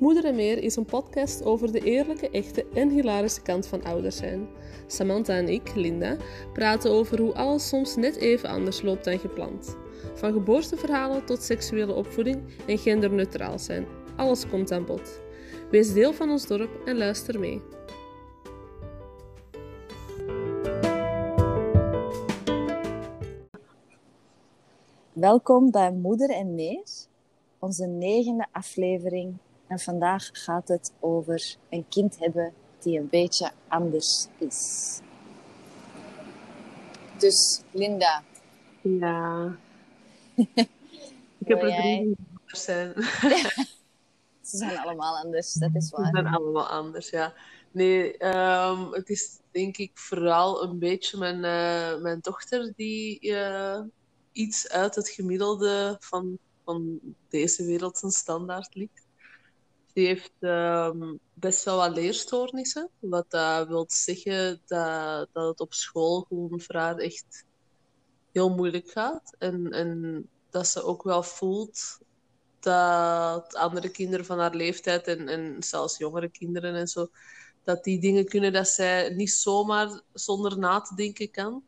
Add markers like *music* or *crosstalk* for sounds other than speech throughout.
Moeder en Meer is een podcast over de eerlijke, echte en hilarische kant van ouders zijn. Samantha en ik, Linda, praten over hoe alles soms net even anders loopt dan gepland. Van geboorteverhalen tot seksuele opvoeding en genderneutraal zijn. Alles komt aan bod. Wees deel van ons dorp en luister mee. Welkom bij Moeder en Mees, onze negende aflevering. En vandaag gaat het over een kind hebben die een beetje anders is. Dus Linda, Ja. *laughs* ik heb er drie anders zijn. *laughs* ze zijn allemaal anders, dat is Ze waar. zijn allemaal anders, ja. Nee, ehm, het is denk ik vooral een beetje mijn, eh, mijn dochter die eh, iets uit het gemiddelde van, van deze wereld zijn standaard ligt. Die heeft ehm, best wel wat leerstoornissen, wat dat wil zeggen dat, dat het op school gewoon voor haar echt heel moeilijk gaat. En, en dat ze ook wel voelt dat andere kinderen van haar leeftijd en, en zelfs jongere kinderen en zo, dat die dingen kunnen dat zij niet zomaar zonder na te denken kan.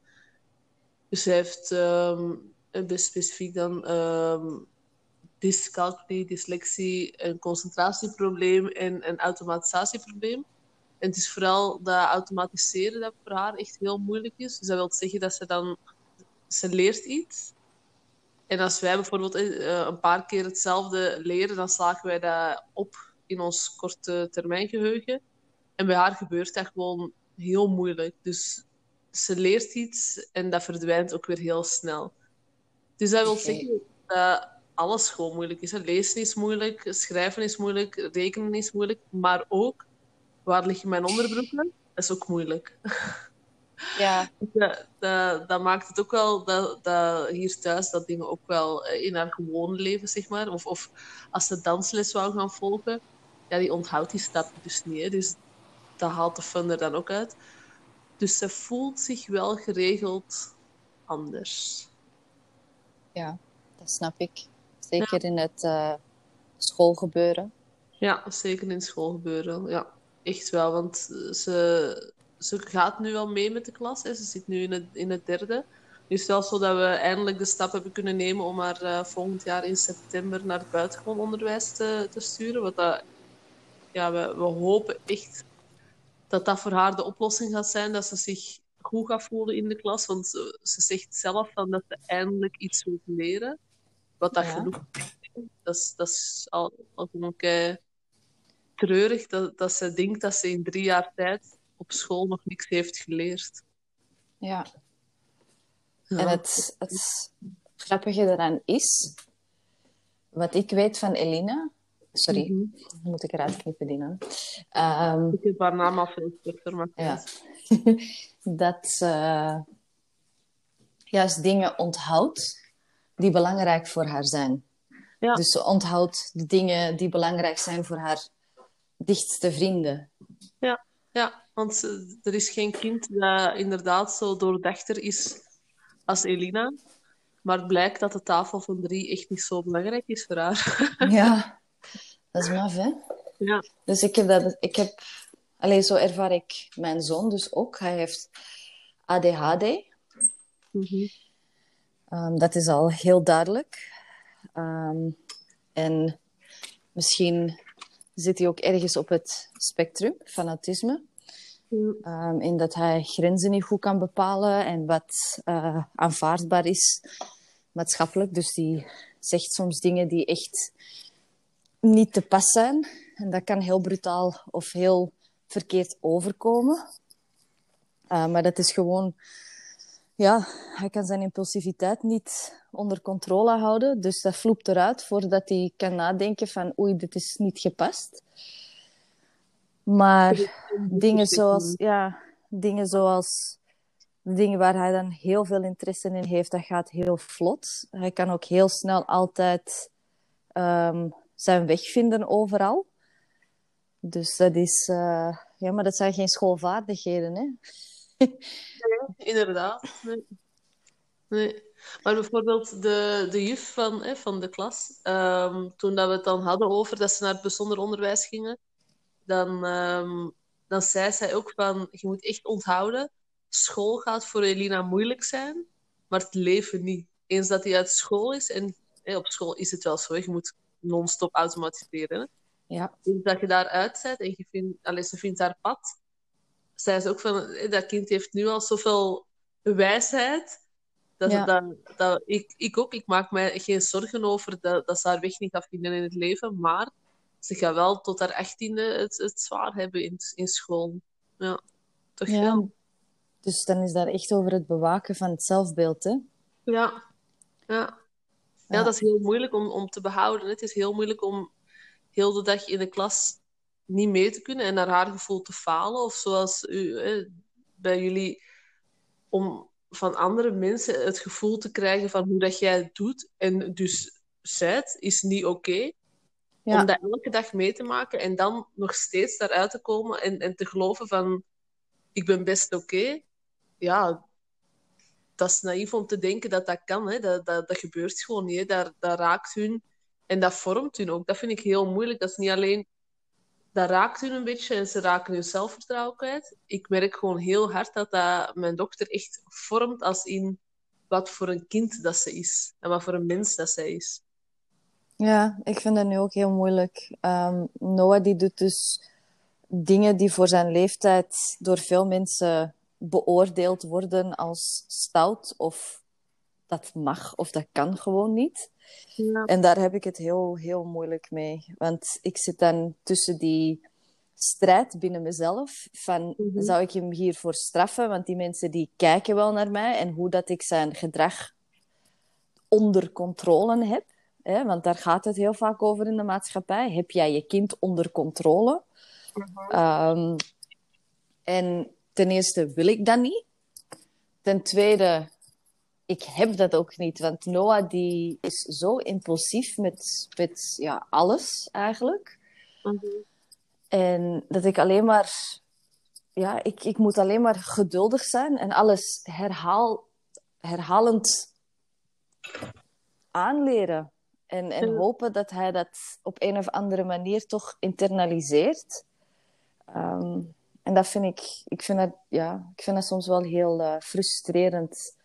Dus zij heeft ehm, een best specifiek dan ehm dyscalculie, dyslexie, een concentratieprobleem en een automatisatieprobleem. En het is vooral dat automatiseren dat voor haar echt heel moeilijk is. Dus dat wil zeggen dat ze dan... Ze leert iets. En als wij bijvoorbeeld eh, een paar keer hetzelfde leren, dan slagen wij dat op in ons korte termijn geheugen. En bij haar gebeurt dat gewoon heel moeilijk. Dus ze leert iets en dat verdwijnt ook weer heel snel. Dus dat wil zeggen dat alles gewoon moeilijk is. hè. Lezen is moeilijk, schrijven is moeilijk, rekenen is moeilijk. Maar ook, waar liggen mijn onderbroeken? Dat is ook moeilijk. Ja, *laughs* Dat, dat, dat maakt het ook wel dat, dat hier thuis dat dingen ook wel eh, in haar gewone leven, zeg maar. Of, of als ze dansles wou gaan volgen, ja, die onthoudt die stap dus niet. Hè. Dus dat haalt de fun er dan ook uit. Dus ze voelt zich wel geregeld anders. ja, dat snap ik. Zeker in het eh, schoolgebeuren. Ja, zeker in school gebeuren. Ja, echt wel. Want ze, ze gaat nu wel mee met de klas. Hè. Ze zit nu in het, in het derde. Nu is het wel zo dat we eindelijk de stap hebben kunnen nemen om haar eh, volgend jaar in september naar het buitengewoon onderwijs te, te sturen. Wat dat, ja, we, we hopen echt dat dat voor haar de oplossing gaat zijn. Dat ze zich goed gaat voelen in de klas. Want ze, ze zegt zelf van dat ze eindelijk iets wil leren. Wat dat Ja. genoeg dat is, dat is al, al kei treurig dat, dat ze denkt dat ze in drie jaar tijd op school nog niks heeft geleerd. Ja. Ja. En het, het grappige eraan is, wat ik weet van Elina, sorry, Mhm. moet ik eruit knippen, Dina. Ehm, Ik heb haar naam al veel maar ja. *laughs* dat ze juist dingen onthoudt die belangrijk voor haar zijn. Ja. Dus ze onthoudt de dingen die belangrijk zijn voor haar dichtste vrienden. Ja, ja want ze- er is geen kind dat inderdaad zo doordachter is als Elina. Maar het blijkt dat de tafel van drie echt niet zo belangrijk is voor haar. *laughs* Ja, dat is maf, hè? Ja, Dus ik heb dat, ik heb, alleen zo ervaar ik mijn zoon dus ook. Hij heeft ADHD. Ehm, dat is al heel duidelijk. Ehm, en misschien zit hij ook ergens op het spectrum van autisme. Ehm, in dat hij grenzen niet goed kan bepalen en wat eh, aanvaardbaar is maatschappelijk. Dus die zegt soms dingen die echt niet te pas zijn. En dat kan heel brutaal of heel verkeerd overkomen. Maar dat is gewoon... Ja, hij kan zijn impulsiviteit niet onder controle houden. Dus dat vloept eruit voordat hij kan nadenken van oei, dit is niet gepast. Maar dingen zoals, ja, dingen zoals dingen waar hij dan heel veel interesse in heeft, dat gaat heel vlot. Hij kan ook heel snel altijd ehm, zijn weg vinden overal. Dus dat is, eh, ja, maar dat zijn geen schoolvaardigheden, hè? Inderdaad. Nee. nee. Maar bijvoorbeeld de, de juf van, hè, van de klas, ehm, toen dat we het dan hadden over dat ze naar het bijzonder onderwijs gingen, dan, ehm, dan zei zij ook van, je moet echt onthouden, school gaat voor Elina moeilijk zijn, maar het leven niet. Eens dat hij uit school is, en hè, op school is het wel zo, je moet non-stop automatiseren. Hè? Ja. Eens dat je daaruit bent en je vindt, allez, ze vindt haar pad, zei ze ook van, hè, dat kind heeft nu al zoveel wijsheid, dat, Ja. dat, dat, ik, ik ook, ik maak mij geen zorgen over dat, dat ze haar weg niet gaat vinden in het leven, maar ze gaat wel tot haar achttiende het, het zwaar hebben in, in school. Ja, toch Ja. wel. Dus dan is daar echt over het bewaken van het zelfbeeld, hè? Ja. Ja. Ja, Ja. dat is heel moeilijk om, om te behouden. Het is heel moeilijk om heel de dag in de klas niet mee te kunnen en naar haar gevoel te falen. Of zoals u, bij jullie, om van andere mensen het gevoel te krijgen van hoe dat jij het doet en dus zijt, is niet oké. Ja. Om dat elke dag mee te maken en dan nog steeds daaruit te komen en, en te geloven van ik ben best oké. Ja, dat is naïef om te denken dat dat kan. Hè. Dat, dat, dat gebeurt gewoon niet. Hè. Dat, dat raakt hun en dat vormt hun ook. Dat vind ik heel moeilijk. Dat is niet alleen... Dat raakt hun een beetje en ze raken hun zelfvertrouwen kwijt. Ik merk gewoon heel hard dat dat mijn dochter echt vormt als in wat voor een kind dat ze is. En wat voor een mens dat zij is. Ja, ik vind dat nu ook heel moeilijk. Ehm, Noah die doet dus dingen die voor zijn leeftijd door veel mensen beoordeeld worden als stout of dat mag of dat kan gewoon niet. Ja. En daar heb ik het heel, heel moeilijk mee. Want ik zit dan tussen die strijd binnen mezelf van Mhm. zou ik hem hiervoor straffen? Want die mensen die kijken wel naar mij en hoe dat ik zijn gedrag onder controle heb. Hè? Want daar gaat het heel vaak over in de maatschappij. Heb jij je kind onder controle? Ehm, en ten eerste wil ik dat niet. Ten tweede, ik heb dat ook niet. Want Noah die is zo impulsief met, met ja, alles eigenlijk. Mhm. En dat ik alleen maar... Ja, ik, ik moet alleen maar geduldig zijn en alles herhaal, herhalend aanleren. En, en hopen dat hij dat op een of andere manier toch internaliseert. Ehm, en dat vind ik, ik vind dat, ja, ik vind dat soms wel heel eh, frustrerend.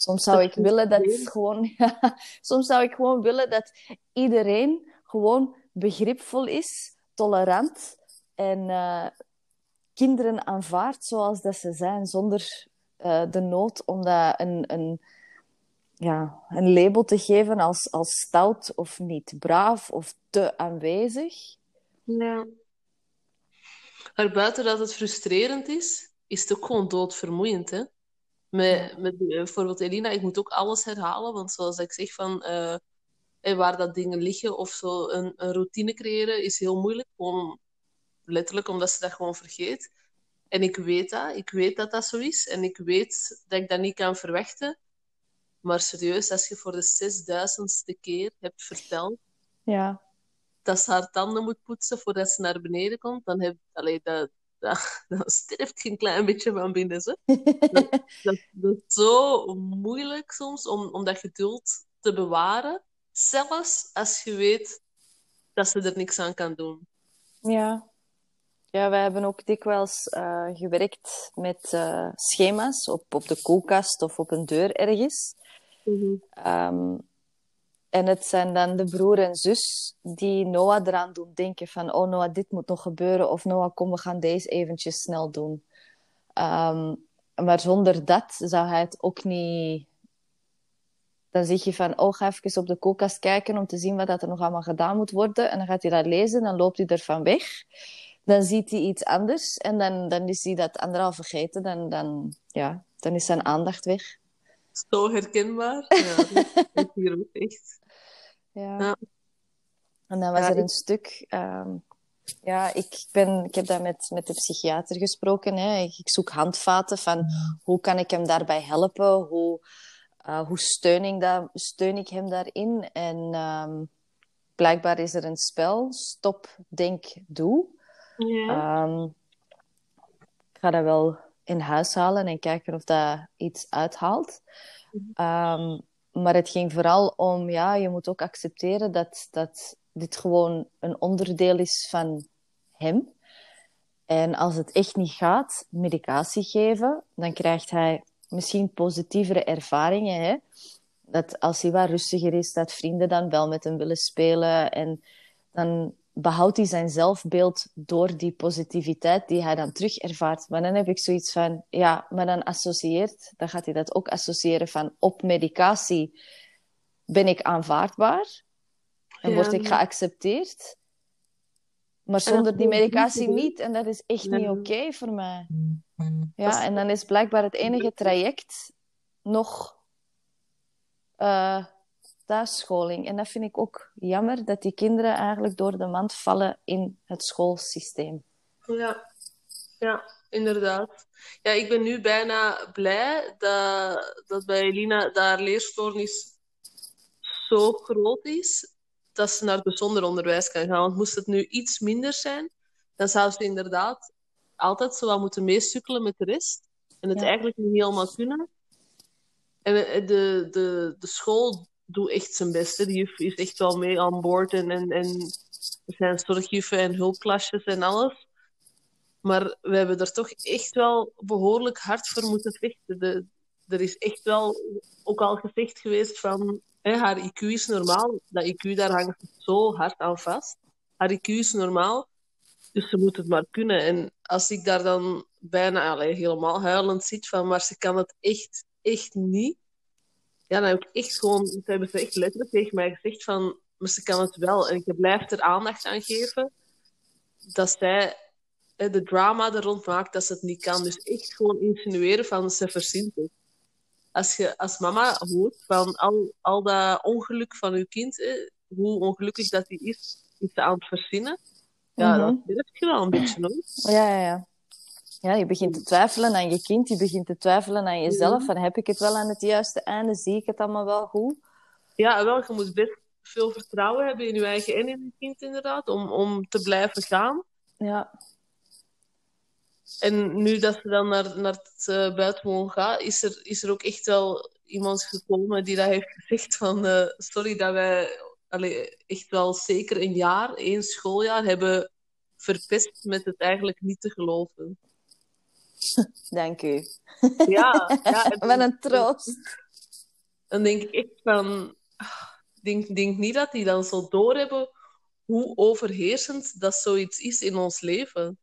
Soms zou ik willen dat gewoon, *laughs* soms zou ik gewoon willen dat iedereen gewoon begripvol is, tolerant en eh, kinderen aanvaardt zoals dat ze zijn, zonder eh, de nood om dat een, een, ja, een label te geven als, als stout of niet braaf of te aanwezig. Ja. Maar buiten dat het frustrerend is, is het ook gewoon doodvermoeiend, hè? Met, met eh, bijvoorbeeld Elina, ik moet ook alles herhalen, want zoals ik zeg, van, eh, waar dat dingen liggen of zo, een, een routine creëren is heel moeilijk. Gewoon letterlijk omdat ze dat gewoon vergeet. En ik weet dat, ik weet dat dat zo is en ik weet dat ik dat niet kan verwachten. Maar serieus, als je voor de zesduizendste keer hebt verteld Ja, dat ze haar tanden moet poetsen voordat ze naar beneden komt, dan heb allee, dat, dat, dat sterft geen klein beetje van binnen. Ze. *laughs* Dat, dat is zo moeilijk soms om, om dat geduld te bewaren, zelfs als je weet dat ze er niks aan kan doen. ja. Ja, wij hebben ook dikwijls eh, gewerkt met eh, schema's op, op de koelkast of op een deur ergens. Ehm, en het zijn dan de broer en zus die Noah eraan doen denken van oh Noah, dit moet nog gebeuren of Noah, kom, we gaan deze eventjes snel doen. Ehm, maar zonder dat zou hij het ook niet... Dan zeg je van, oh, ga even op de koelkast kijken om te zien wat dat er nog allemaal gedaan moet worden. En dan gaat hij dat lezen, dan loopt hij ervan weg. Dan ziet hij iets anders en dan, dan is hij dat anderhalf vergeten. Dan, dan, ja, dan is zijn aandacht weg. Zo herkenbaar. *laughs* Ja, dat is hier ook echt. Ja. Ja. En dan was er een stuk. ehm, ja, ik, ben, ik heb daar met, met de psychiater gesproken. Hè. Ik, ik zoek handvaten van hoe kan ik hem daarbij helpen? Hoe, eh, hoe steun, ik dat, steun ik hem daarin? En ehm, blijkbaar is er een spel. Stop, denk, doe. Ja. Ehm, ik ga dat wel in huis halen en kijken of dat iets uithaalt. Ehm, maar het ging vooral om, ja, je moet ook accepteren dat, dat dit gewoon een onderdeel is van hem. En als het echt niet gaat, medicatie geven, dan krijgt hij misschien positievere ervaringen. Hè? Dat als hij wat rustiger is, dat vrienden dan wel met hem willen spelen. En dan behoudt hij zijn zelfbeeld door die positiviteit die hij dan terug ervaart. Maar dan heb ik zoiets van, ja, maar dan associeert, dan gaat hij dat ook associëren van op medicatie ben ik aanvaardbaar en word ik geaccepteerd. Maar zonder die medicatie niet. En dat is echt niet oké voor mij. Ja, en dan is blijkbaar het enige traject nog uh, thuisscholing. En dat vind ik ook jammer, dat die kinderen eigenlijk door de mand vallen in het schoolsysteem. Ja, ja inderdaad. Ja, ik ben nu bijna blij dat, dat bij Elina daar leerstoornis zo groot is dat ze naar bijzonder onderwijs kan gaan. Want moest het nu iets minder zijn, dan zou ze inderdaad altijd zo wat moeten meestukkelen met de rest. En het eigenlijk niet helemaal kunnen. En de, de, de school doet echt zijn best. Die juf is echt wel mee aan boord. En, en, en er zijn zorgjuffen en hulpklasjes en alles. Maar we hebben er toch echt wel behoorlijk hard voor moeten vechten. De, er is echt wel ook al gezegd geweest van hè, haar IQ is normaal. Dat IQ, daar hangt zo hard aan vast. Haar IQ is normaal, dus ze moet het maar kunnen. En als ik daar dan bijna allee, helemaal huilend zit van, maar ze kan het echt, echt niet. Ja, dan heb ik echt gewoon, ze hebben ze echt letterlijk tegen mij gezegd van, maar ze kan het wel. En ik blijf er aandacht aan geven dat zij de drama er rond maakt dat ze het niet kan. Dus echt gewoon insinueren van ze verzint het als je als mama hoort van al, al dat ongeluk van je kind, hoe ongelukkig dat hij is, is aan het verzinnen, ja, mm -hmm. dat heb je wel een beetje hoor. Ja, ja, ja. Ja, je begint te twijfelen aan je kind, je begint te twijfelen aan jezelf. Van, heb ik het wel aan het juiste einde? Zie ik het allemaal wel goed? Ja, wel, je moet best veel vertrouwen hebben in je eigen en in je kind inderdaad, om, om te blijven gaan. Ja. En nu dat ze dan naar, naar het uh, buitenwoon gaat, is er, is er ook echt wel iemand gekomen die dat heeft gezegd van uh, sorry dat wij allee, echt wel zeker een jaar, één schooljaar, hebben verpest met het eigenlijk niet te geloven. *laughs* Dank u. Ja, ja *laughs* een troost. Dan denk ik echt van, ik denk, denk niet dat die dan zo doorhebben hoe overheersend dat zoiets is in ons leven.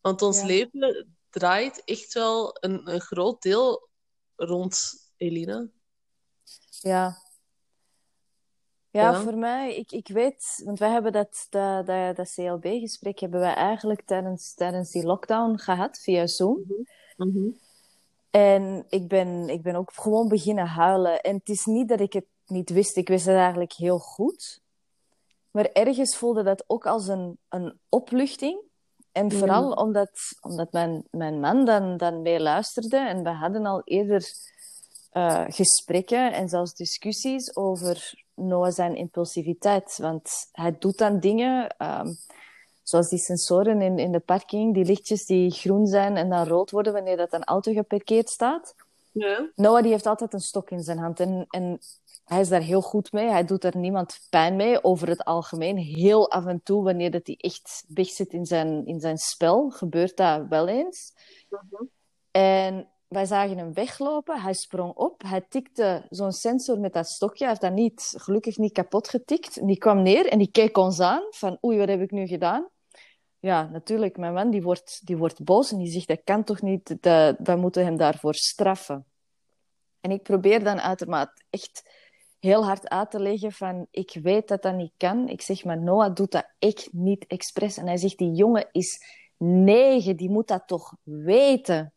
Want ons leven draait echt wel een, een groot deel rond Elina. Ja. Ja, voor mij, ik, ik weet, want wij hebben dat, dat, dat, dat CLB-gesprek hebben wij eigenlijk tijdens, tijdens die lockdown gehad via Zoom. Mm -hmm. En ik ben, ik ben ook gewoon beginnen huilen. En het is niet dat ik het niet wist, ik wist het eigenlijk heel goed. Maar ergens voelde dat ook als een, een opluchting. En vooral omdat, omdat mijn, mijn man dan, dan mee luisterde en we hadden al eerder uh, gesprekken en zelfs discussies over Noah zijn impulsiviteit. Want hij doet dan dingen, um, zoals die sensoren in, in de parking, die lichtjes die groen zijn en dan rood worden wanneer dat een auto geparkeerd staat. Ja. Noah die heeft altijd een stok in zijn hand en, en hij is daar heel goed mee. Hij doet er niemand pijn mee, over het algemeen. Heel af en toe, wanneer dat hij echt weg zit in zijn, in zijn spel, gebeurt dat wel eens. Mhm. En wij zagen hem weglopen. Hij sprong op. Hij tikte zo'n sensor met dat stokje. Hij heeft dat niet, gelukkig niet kapot getikt. Die kwam neer en die keek ons aan. Van, oei, wat heb ik nu gedaan? Ja, natuurlijk. Mijn man die wordt, die wordt boos en die zegt, dat kan toch niet? We moeten hem daarvoor straffen. En ik probeer dan uitermate echt heel hard uit te leggen van ik weet dat dat niet kan. Ik zeg, maar Noah doet dat echt niet expres. En hij zegt, die jongen is negen, die moet dat toch weten.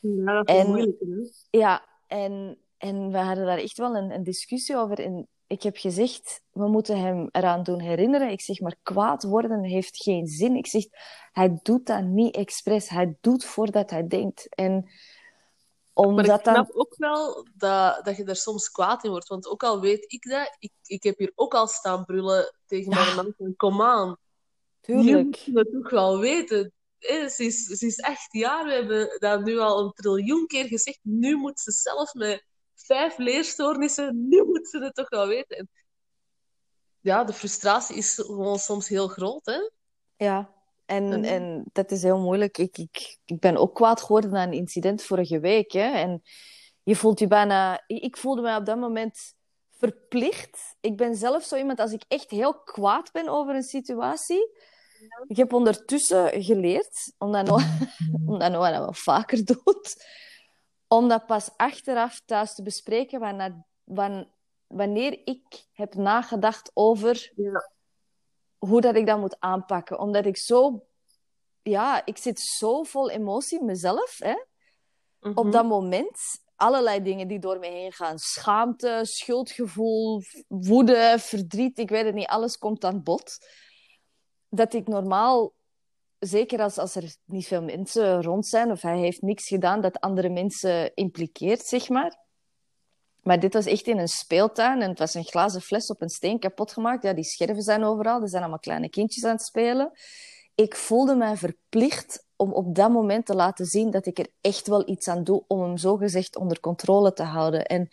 Ja, dat is en, moeilijk. Hè? Ja, en, en we hadden daar echt wel een, een discussie over. En ik heb gezegd, we moeten hem eraan doen herinneren. Ik zeg, maar kwaad worden heeft geen zin. Ik zeg, hij doet dat niet expres. Hij doet voordat hij denkt. En omdat maar ik snap ook wel dat, dat je daar soms kwaad in wordt. Want ook al weet ik dat, ik, ik heb hier ook al staan brullen tegen ja. mijn man van kom aan. Tuurlijk. Je moet het toch wel weten. Ze is, ze is echt jaar, we hebben dat nu al een triljoen keer gezegd. Nu moet ze zelf met vijf leerstoornissen, nu moet ze het toch wel weten. En ja, de frustratie is gewoon soms heel groot, hè? Ja, en, en dat is heel moeilijk. Ik, ik, ik ben ook kwaad geworden na een incident vorige week. Hè? En je voelt je bijna... Ik voelde me op dat moment verplicht. Ik ben zelf zo iemand, als ik echt heel kwaad ben over een situatie... Ik heb ondertussen geleerd, omdat Noah, *laughs* omdat Noah dat wel vaker doet, om dat pas achteraf thuis te bespreken, wanneer, wanneer ik heb nagedacht over ja. hoe dat ik dat moet aanpakken. Omdat ik zo... Ja, ik zit zo vol emotie in mezelf, hè. Op Mhm. dat moment allerlei dingen die door me heen gaan. Schaamte, schuldgevoel, woede, verdriet. Ik weet het niet, alles komt aan bod. Dat ik normaal, zeker als, als er niet veel mensen rond zijn of hij heeft niks gedaan dat andere mensen impliceert, zeg maar. Maar dit was echt in een speeltuin en het was een glazen fles op een steen kapot gemaakt. Ja, die scherven zijn overal, er zijn allemaal kleine kindjes aan het spelen. Ik voelde mij verplicht om op dat moment te laten zien dat ik er echt wel iets aan doe om hem zogezegd onder controle te houden. En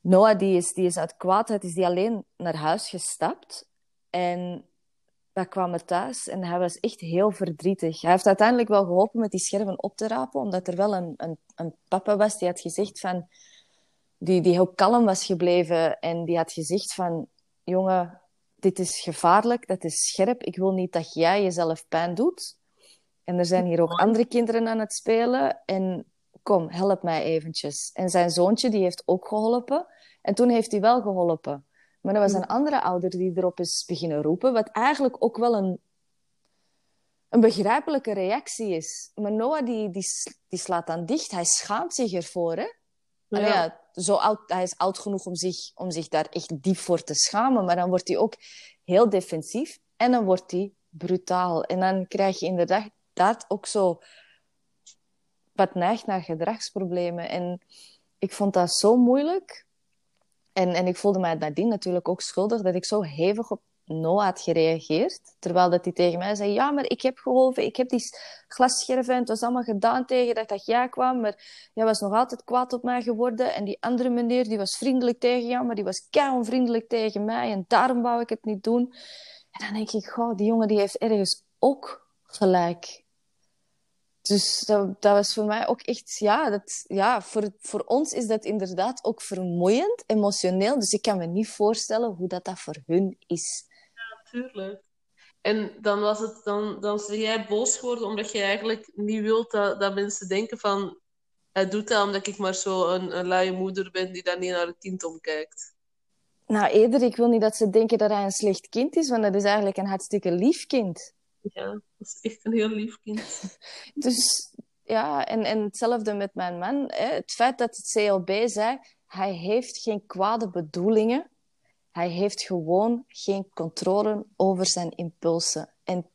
Noah, die is, die is uit kwaadheid, is die alleen naar huis gestapt. En wij kwamen thuis en hij was echt heel verdrietig. Hij heeft uiteindelijk wel geholpen met die scherven op te rapen, omdat er wel een, een, een papa was die had gezegd van... Die, die heel kalm was gebleven en die had gezegd van... Jongen, dit is gevaarlijk, dat is scherp. Ik wil niet dat jij jezelf pijn doet. En er zijn hier ook andere kinderen aan het spelen. En kom, help mij eventjes. En zijn zoontje, die heeft ook geholpen. En toen heeft hij wel geholpen. Maar er was een andere ouder die erop is beginnen roepen, wat eigenlijk ook wel een, een begrijpelijke reactie is. Maar Noah, die, die, die slaat dan dicht. Hij schaamt zich ervoor, hè? Ja. ja, zo oud, hij is oud genoeg om zich, om zich daar echt diep voor te schamen. Maar dan wordt hij ook heel defensief. En dan wordt hij brutaal. En dan krijg je inderdaad ook zo wat neigt naar gedragsproblemen. En ik vond dat zo moeilijk. En, en ik voelde mij nadien natuurlijk ook schuldig dat ik zo hevig op Noah had gereageerd. Terwijl dat hij tegen mij zei, ja, maar ik heb geholpen, ik heb die glasscherven, het was allemaal gedaan tegen dat, dat jij kwam, maar jij was nog altijd kwaad op mij geworden. En die andere meneer, die was vriendelijk tegen jou, maar die was kei onvriendelijk tegen mij en daarom wou ik het niet doen. En dan denk ik, goh, die jongen die heeft ergens ook gelijk. Dus dat, dat was voor mij ook echt, ja, dat, ja voor, voor ons is dat inderdaad ook vermoeiend, emotioneel. Dus ik kan me niet voorstellen hoe dat, dat voor hun is. Tuurlijk. En dan was het, dan, dan ben jij boos geworden omdat je eigenlijk niet wilt dat, dat mensen denken van hij doet dat omdat ik maar zo een, een luie moeder ben die dan niet naar het kind omkijkt. Nou, eerder, ik wil niet dat ze denken dat hij een slecht kind is, want dat is eigenlijk een hartstikke lief kind. Ja, dat is echt een heel lief kind. *laughs* Dus ja, en, en hetzelfde met mijn man. Hè. Het feit dat het CLB zei, hij heeft geen kwade bedoelingen. Hij heeft gewoon geen controle over zijn impulsen. En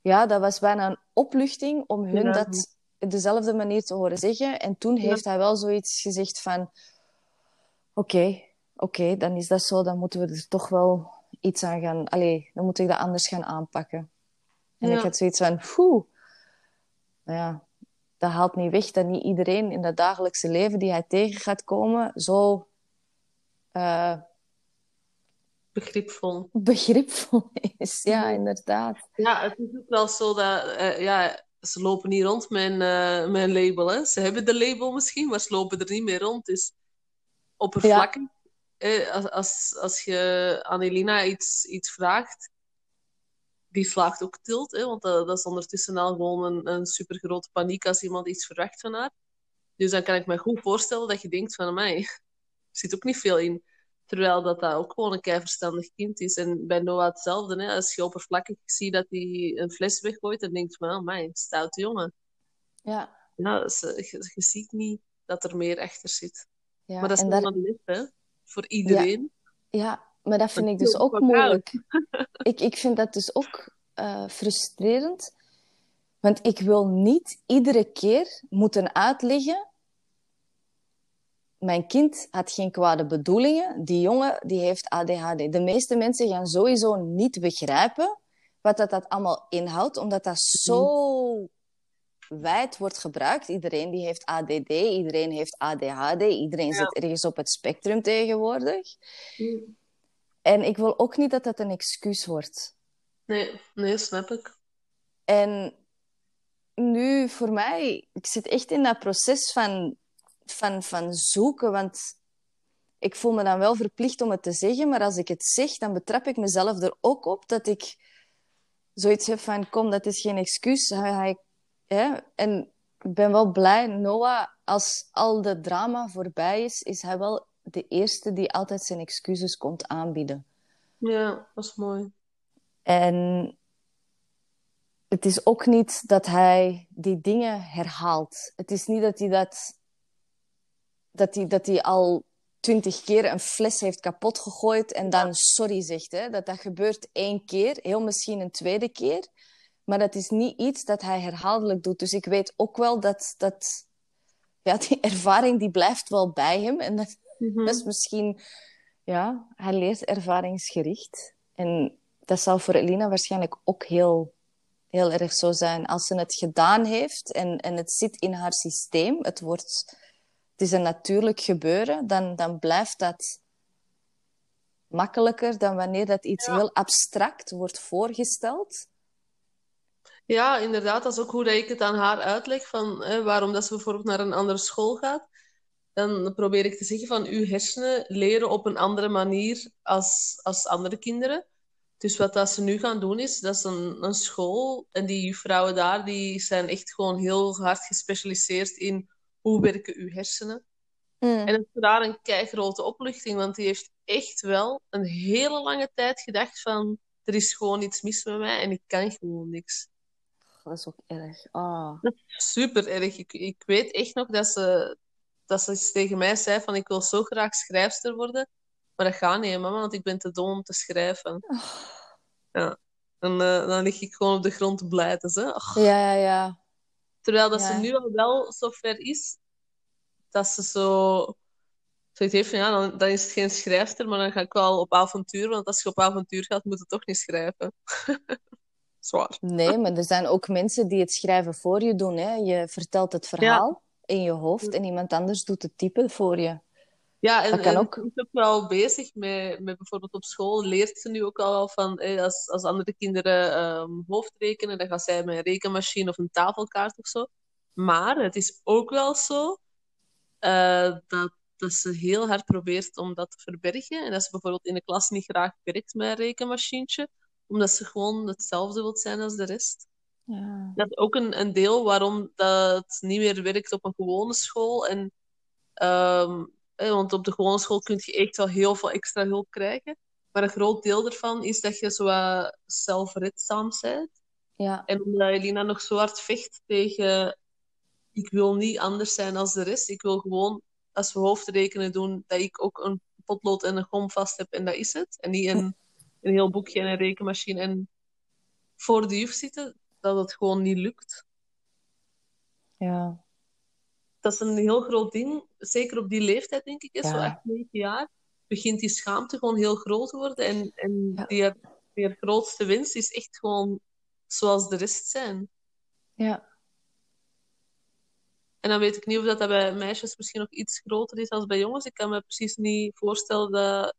ja, dat was bijna een opluchting om hun Ja. dat op dezelfde manier te horen zeggen. En toen heeft hij wel zoiets gezegd van... Oké, oké, dan is dat zo. Dan moeten we er toch wel iets aan gaan... Allee, dan moet ik dat anders gaan aanpakken. En Ja. ik had zoiets van... Poeh. Nou ja, dat haalt niet weg dat niet iedereen in het dagelijkse leven die hij tegen gaat komen zo eh, Begripvol. begripvol *laughs* is. Ja, inderdaad. Ja, het is ook wel zo dat eh, ja, ze lopen niet rond met een, eh, een label. Hè. Ze hebben de label misschien, maar ze lopen er niet mee rond. Dus oppervlakkig. Eh, als, als, als je aan Elina iets, iets vraagt, die slaagt ook tilt. Hè, want dat, dat is ondertussen al gewoon een, een supergrote paniek als iemand iets verwacht van haar. Dus dan kan ik me goed voorstellen dat je denkt van mij, er zit ook niet veel in. Terwijl dat, dat ook gewoon een keiverstandig kind is. En bij Noah hetzelfde. Hè? Als je oppervlakkig ziet dat hij een fles weggooit, dan denk je van, mij, stoute jongen. Ja, Ja, je, je ziet niet dat er meer achter zit. ja. Maar dat is en daar- les, hè? Voor iedereen. ja, maar dat vind Dat ik dus ook moeilijk. *laughs* Ik, ik vind dat dus ook eh, frustrerend. Want ik wil niet iedere keer moeten uitleggen... Mijn kind had geen kwade bedoelingen. Die jongen die heeft ADHD. De meeste mensen gaan sowieso niet begrijpen wat dat, dat allemaal inhoudt, omdat dat zo wijd wordt gebruikt. Iedereen die heeft ADD, iedereen heeft ADHD, iedereen zit ergens op het spectrum tegenwoordig. Mm. En ik wil ook niet dat dat een excuus wordt. Nee, nee, snap ik. En nu, voor mij, ik zit echt in dat proces van, van, van zoeken, want ik voel me dan wel verplicht om het te zeggen, maar als ik het zeg, dan betrap ik mezelf er ook op dat ik zoiets heb van, kom, dat is geen excuus. Hij, hij, hè? En ik ben wel blij, Noah, als al de drama voorbij is, is hij wel de eerste die altijd zijn excuses komt aanbieden. Ja, dat is mooi. En het is ook niet dat hij die dingen herhaalt. Het is niet dat hij dat, dat hij, dat hij al twintig keer een fles heeft kapot gegooid en dan sorry zegt. Hè? Dat dat gebeurt één keer, heel misschien een tweede keer. Maar dat is niet iets dat hij herhaaldelijk doet. Dus ik weet ook wel dat, dat ja, die *laughs* ervaring die blijft wel bij hem. En dat, Mhm. dat is misschien... Ja, hij leert ervaringsgericht. En dat zal voor Elina waarschijnlijk ook heel, heel erg zo zijn. Als ze het gedaan heeft en, en het zit in haar systeem, het, wordt, het is een natuurlijk gebeuren, dan, dan blijft dat makkelijker dan wanneer dat iets Ja. heel abstract wordt voorgesteld. Ja, inderdaad. Dat is ook hoe dat ik het aan haar uitleg, van hè, waarom dat ze bijvoorbeeld naar een andere school gaat. Dan probeer ik te zeggen van, uw hersenen leren op een andere manier als, als andere kinderen. Dus wat dat ze nu gaan doen is, dat is een, een school en die juffrouwen daar, die zijn echt gewoon heel hard gespecialiseerd in hoe werken uw hersenen. En het is voor haar een keigrote opluchting, want die heeft echt wel een hele lange tijd gedacht van, er is gewoon iets mis met mij en ik kan gewoon niks. Dat is ook erg. Ah. Super erg. Ik, ik weet echt nog dat ze, dat ze tegen mij zei van ik wil zo graag schrijfster worden. Maar dat gaat niet, mama, want ik ben te dom om te schrijven. Ja. En eh, dan lig ik gewoon op de grond te. Hè? Ach. Ja, ja, ja. Terwijl dat Ja. ze nu al wel zover is dat ze zo zoiets heeft van ja, dan, dan is het geen schrijfster, maar dan ga ik wel op avontuur. Want als je op avontuur gaat, moet je toch niet schrijven. *laughs* Zwaar. Nee, maar er zijn ook mensen die het schrijven voor je doen. Hè? Je vertelt het verhaal in je hoofd en iemand anders doet het typen voor je. Ja, en, Dat kan en ook. is ook wel bezig met, met bijvoorbeeld op school leert ze nu ook al wel van eh, als, als andere kinderen ehm, hoofdrekenen, dan gaat zij met een rekenmachine of een tafelkaart of zo. Maar het is ook wel zo eh, dat, dat ze heel hard probeert om dat te verbergen. En dat ze bijvoorbeeld in de klas niet graag werkt met een rekenmachientje, omdat ze gewoon hetzelfde wil zijn als de rest. Ja. Dat is ook een, een deel waarom dat het niet meer werkt op een gewone school. En, ehm, want op de gewone school kun je echt wel heel veel extra hulp krijgen. Maar een groot deel ervan is dat je zo wat zelfredzaam bent. Ja. En omdat Elina nog zo hard vecht tegen... Ik wil niet anders zijn als de rest. Ik wil gewoon, als we hoofdrekenen doen, dat ik ook een potlood en een gom vast heb en dat is het. En niet een, een heel boekje en een rekenmachine en voor de juf zitten. Dat het gewoon niet lukt. ja. dat is een heel groot ding. Zeker op die leeftijd, denk ik, zo Ja. 8, 9 jaar, begint die schaamte gewoon heel groot te worden. En, en Ja. die, die grootste winst is echt gewoon zoals de rest zijn. ja. En dan weet ik niet of dat, dat bij meisjes misschien nog iets groter is dan bij jongens. Ik kan me precies niet voorstellen dat,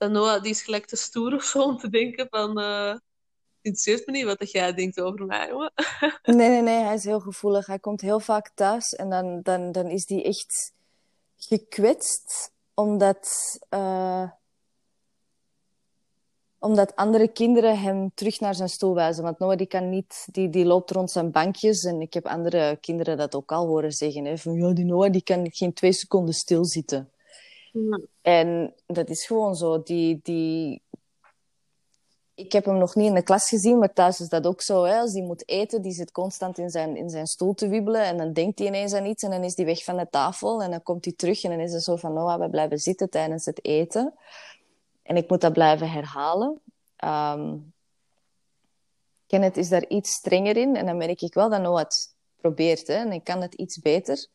dat Noah, die is gelijk te stoer of om te denken van... het interesseert me niet wat jij denkt over mij. *laughs* Nee, nee, nee, hij is heel gevoelig. Hij komt heel vaak thuis en dan, dan, dan is hij echt gekwetst omdat, eh, omdat andere kinderen hem terug naar zijn stoel wijzen. Want Noah die kan niet, die, die loopt rond zijn bankjes en ik heb andere kinderen dat ook al horen zeggen. Hè, van ja, die Noah die kan geen twee seconden stilzitten. En dat is gewoon zo. Die, die... Ik heb hem nog niet in de klas gezien, maar thuis is dat ook zo. Hè? Als hij moet eten, die zit constant in zijn, in zijn stoel te wiebelen. En dan denkt hij ineens aan iets en dan is hij weg van de tafel. En dan komt hij terug en dan is het zo van, Noah, we blijven zitten tijdens het eten. En ik moet dat blijven herhalen. Ehm Kenneth is daar iets strenger in. En dan merk ik wel dat Noah het probeert. Hè? En ik kan het iets beter.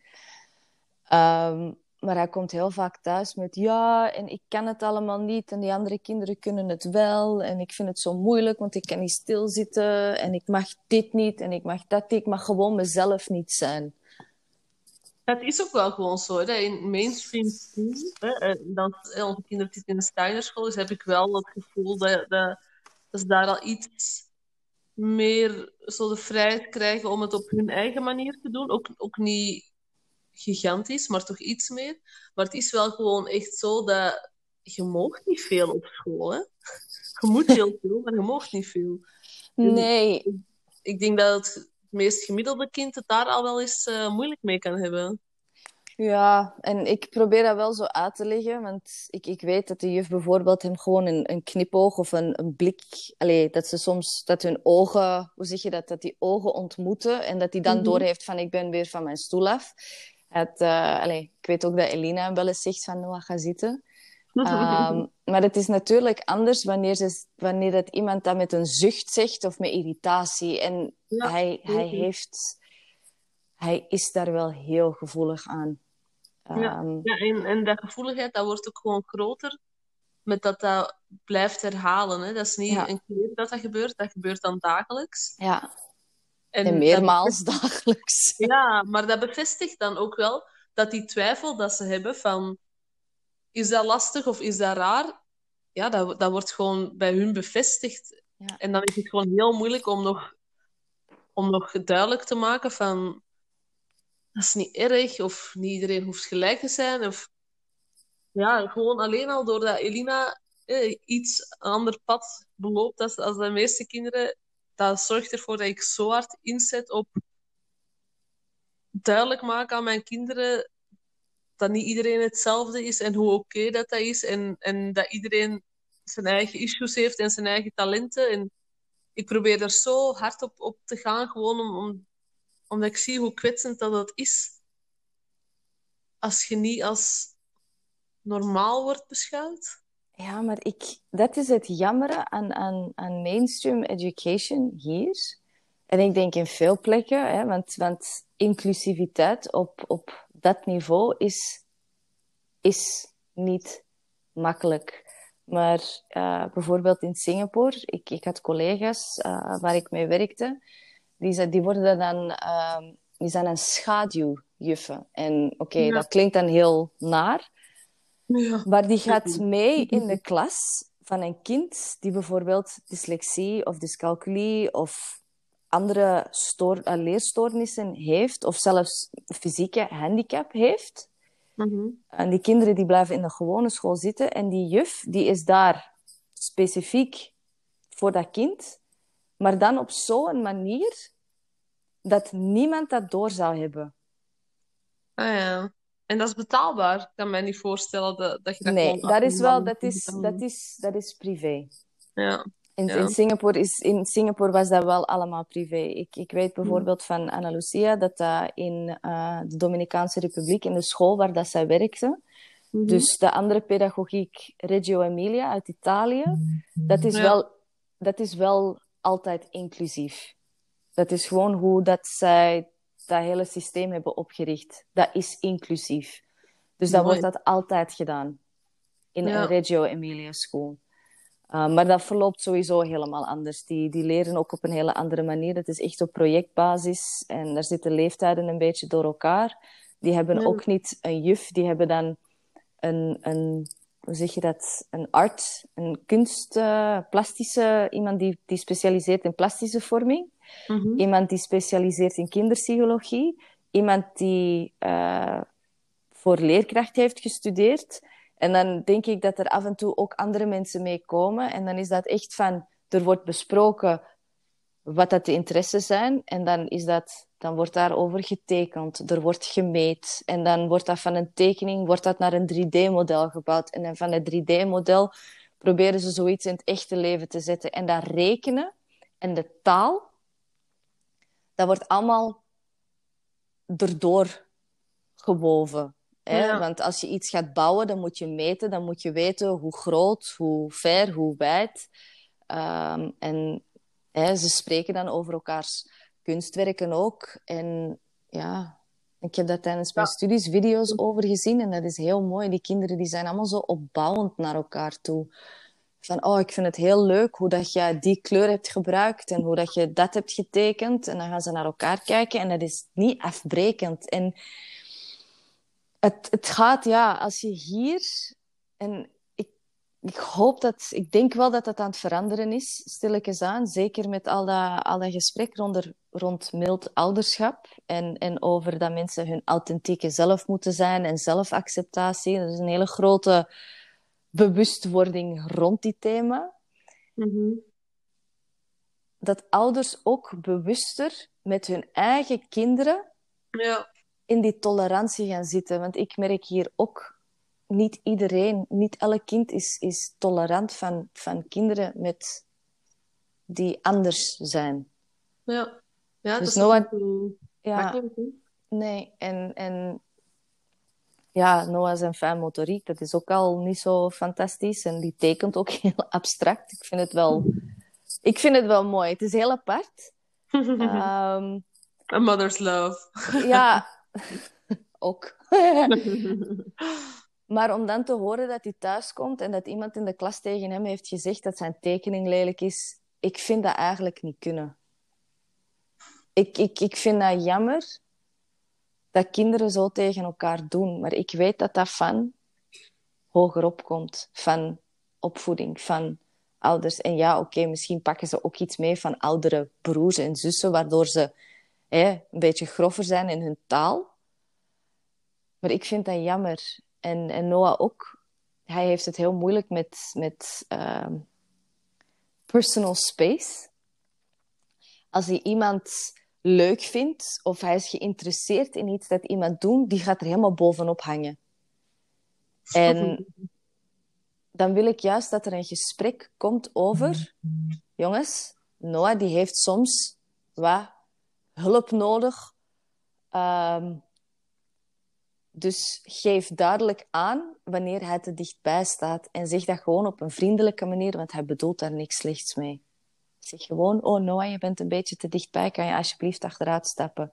Ehm, maar hij komt heel vaak thuis met ja, en ik kan het allemaal niet en die andere kinderen kunnen het wel en ik vind het zo moeilijk, want ik kan niet stilzitten en ik mag dit niet en ik mag dat niet. Ik mag gewoon mezelf niet zijn. Het is ook wel gewoon zo. Hè? In mainstream school, hè, eh, dat onze kinderen zitten in de Steinerschool, dus heb ik wel het gevoel dat, dat, dat ze daar al iets meer zo de vrijheid krijgen om het op hun eigen manier te doen. Ook, ook niet gigantisch, maar toch iets meer. Maar het is wel gewoon echt zo dat je moogt niet veel op school. Hè? Je moet heel veel, maar je moogt niet veel. Nee. Ik, ik denk dat het meest gemiddelde kind het daar al wel eens uh, moeilijk mee kan hebben. Ja, en ik probeer dat wel zo uit te leggen, want ik, ik weet dat de juf bijvoorbeeld hem gewoon een, een knipoog of een, een blik, allee, dat ze soms, dat hun ogen, hoe zeg je dat, dat die ogen ontmoeten en dat hij dan mm -hmm. doorheeft van ik ben weer van mijn stoel af. Het, uh, allee, ik weet ook dat Elina wel eens zegt van Noah, ga zitten. Um, *laughs* maar het is natuurlijk anders wanneer, ze, wanneer dat iemand dat met een zucht zegt of met irritatie. En ja, hij, hij, heeft, hij is daar wel heel gevoelig aan. Um, ja, ja en, en dat gevoeligheid dat wordt ook gewoon groter met dat dat blijft herhalen. Hè? Dat is niet ja. een keer dat dat gebeurt, dat gebeurt dan dagelijks. Ja, en, en meermaals dagelijks. *laughs* Ja, maar dat bevestigt dan ook wel dat die twijfel dat ze hebben van is dat lastig of is dat raar? Ja, dat, dat wordt gewoon bij hun bevestigd. Ja. En dan is het gewoon heel moeilijk om nog, om nog duidelijk te maken van dat is niet erg of niet iedereen hoeft gelijk te zijn. Of, ja, gewoon alleen al doordat Elina eh, iets een ander pad beloopt als, als de meeste kinderen, dat zorgt ervoor dat ik zo hard inzet op duidelijk maken aan mijn kinderen dat niet iedereen hetzelfde is en hoe oké dat dat is. En, en dat iedereen zijn eigen issues heeft en zijn eigen talenten. En ik probeer er zo hard op, op te gaan, gewoon om, om, omdat ik zie hoe kwetsend dat, dat is. Als je niet als normaal wordt beschouwd. Ja, maar ik, dat is het jammere aan, aan, aan mainstream education hier. En ik denk in veel plekken, hè, want, want inclusiviteit op, op dat niveau is, is niet makkelijk. Maar uh, bijvoorbeeld in Singapore, ik, ik had collega's uh, waar ik mee werkte, die, die worden dan, uh, die zijn een schaduwjuffen. En oké, okay, ja. dat klinkt dan heel naar, ja. maar die gaat mee in de klas van een kind die bijvoorbeeld dyslexie of dyscalculie of andere uh, leerstoornissen heeft, of zelfs fysieke handicap heeft. Mm -hmm. En die kinderen die blijven in de gewone school zitten en die juf die is daar specifiek voor dat kind, maar dan op zo'n manier dat niemand dat door zou hebben. Ah ja. En dat is betaalbaar. Ik kan me niet voorstellen dat, dat je dat Nee, dat is wel, dat is, dat, is, dat is privé. Ja. In, Ja. in, Singapore is, in Singapore was dat wel allemaal privé. Ik, ik weet bijvoorbeeld van Ana Lucia dat dat in uh, de Dominicaanse Republiek, in de school waar dat zij werkte, Mhm. dus de andere pedagogiek, Reggio Emilia uit Italië, dat is, Ja. wel, dat is wel altijd inclusief. Dat is gewoon hoe dat zij dat hele systeem hebben opgericht. Dat is inclusief. Dus dan Mooi. wordt dat altijd gedaan in Ja. een Reggio Emilia school. Uh, maar dat verloopt sowieso helemaal anders. Die, die leren ook op een hele andere manier. Het is echt op projectbasis en daar zitten leeftijden een beetje door elkaar. Die hebben Ja. ook niet een juf, die hebben dan een, een hoe zeg je dat, een art, een kunst, uh, plastische, iemand die, die specialiseert in plastische vorming, Mhm. iemand die specialiseert in kinderpsychologie, iemand die uh, voor leerkracht heeft gestudeerd. En dan denk ik dat er af en toe ook andere mensen mee komen. En dan is dat echt van, er wordt besproken wat dat de interesses zijn. En dan, is dat, dan wordt daarover getekend, er wordt gemeet. En dan wordt dat van een tekening wordt dat naar een 3D-model gebouwd. En dan van het 3D-model proberen ze zoiets in het echte leven te zetten. En dat rekenen en de taal, dat wordt allemaal erdoor gewoven. Hè? Ja. Want als je iets gaat bouwen, dan moet je meten, dan moet je weten hoe groot, hoe ver, hoe wijd. Um, en hè, ze spreken dan over elkaars kunstwerken ook. En ja, Ik heb daar tijdens mijn studies video's over gezien en dat is heel mooi. Die kinderen die zijn allemaal zo opbouwend naar elkaar toe. Van, oh, ik vind het heel leuk hoe dat je die kleur hebt gebruikt en hoe dat je dat hebt getekend. En dan gaan ze naar elkaar kijken en dat is niet afbrekend. En het, het gaat, ja, als je hier... En ik, hoop dat... Ik denk wel dat dat aan het veranderen is, stilletjes aan. Zeker met al dat, al dat gesprek rond, rond mild ouderschap. En, en over dat mensen hun authentieke zelf moeten zijn en zelfacceptatie. Dat is een hele grote bewustwording rond die thema. Mhm. Dat ouders ook bewuster met hun eigen kinderen Ja. in die tolerantie gaan zitten. Want ik merk hier ook, niet iedereen, niet elk kind is, is tolerant van, van kinderen met, die anders zijn. Ja. Ja, Dus dat is Noah- zo Ja, makkelijk, hè? nee. En, en ja, Noah zijn fijn motoriek, dat is ook al niet zo fantastisch. En die tekent ook *laughs* heel abstract. Ik vind het wel, ik vind het wel mooi. Het is heel apart. *laughs* Ehm, A mother's love. ja, *laughs* ook. Maar om dan te horen dat hij thuis komt en dat iemand in de klas tegen hem heeft gezegd dat zijn tekening lelijk is, ik vind dat eigenlijk niet kunnen. Ik, ik, ik vind dat jammer dat kinderen zo tegen elkaar doen. Maar ik weet dat dat van hogerop komt, van opvoeding, van ouders. En ja, oké, misschien pakken ze ook iets mee van oudere broers en zussen, waardoor ze hè, een beetje grover zijn in hun taal. Maar ik vind dat jammer. En, en Noah ook. Hij heeft het heel moeilijk met, met ehm, personal space. Als hij iemand leuk vindt of hij is geïnteresseerd in iets dat iemand doet, die gaat er helemaal bovenop hangen. En dan wil ik juist dat er een gesprek komt over... Jongens, Noah die heeft soms wat hulp nodig. Ehm, dus geef duidelijk aan wanneer hij te dichtbij staat. En zeg dat gewoon op een vriendelijke manier, want hij bedoelt daar niks slechts mee. Zeg gewoon, oh Noah, je bent een beetje te dichtbij, kan je alsjeblieft achteruit stappen?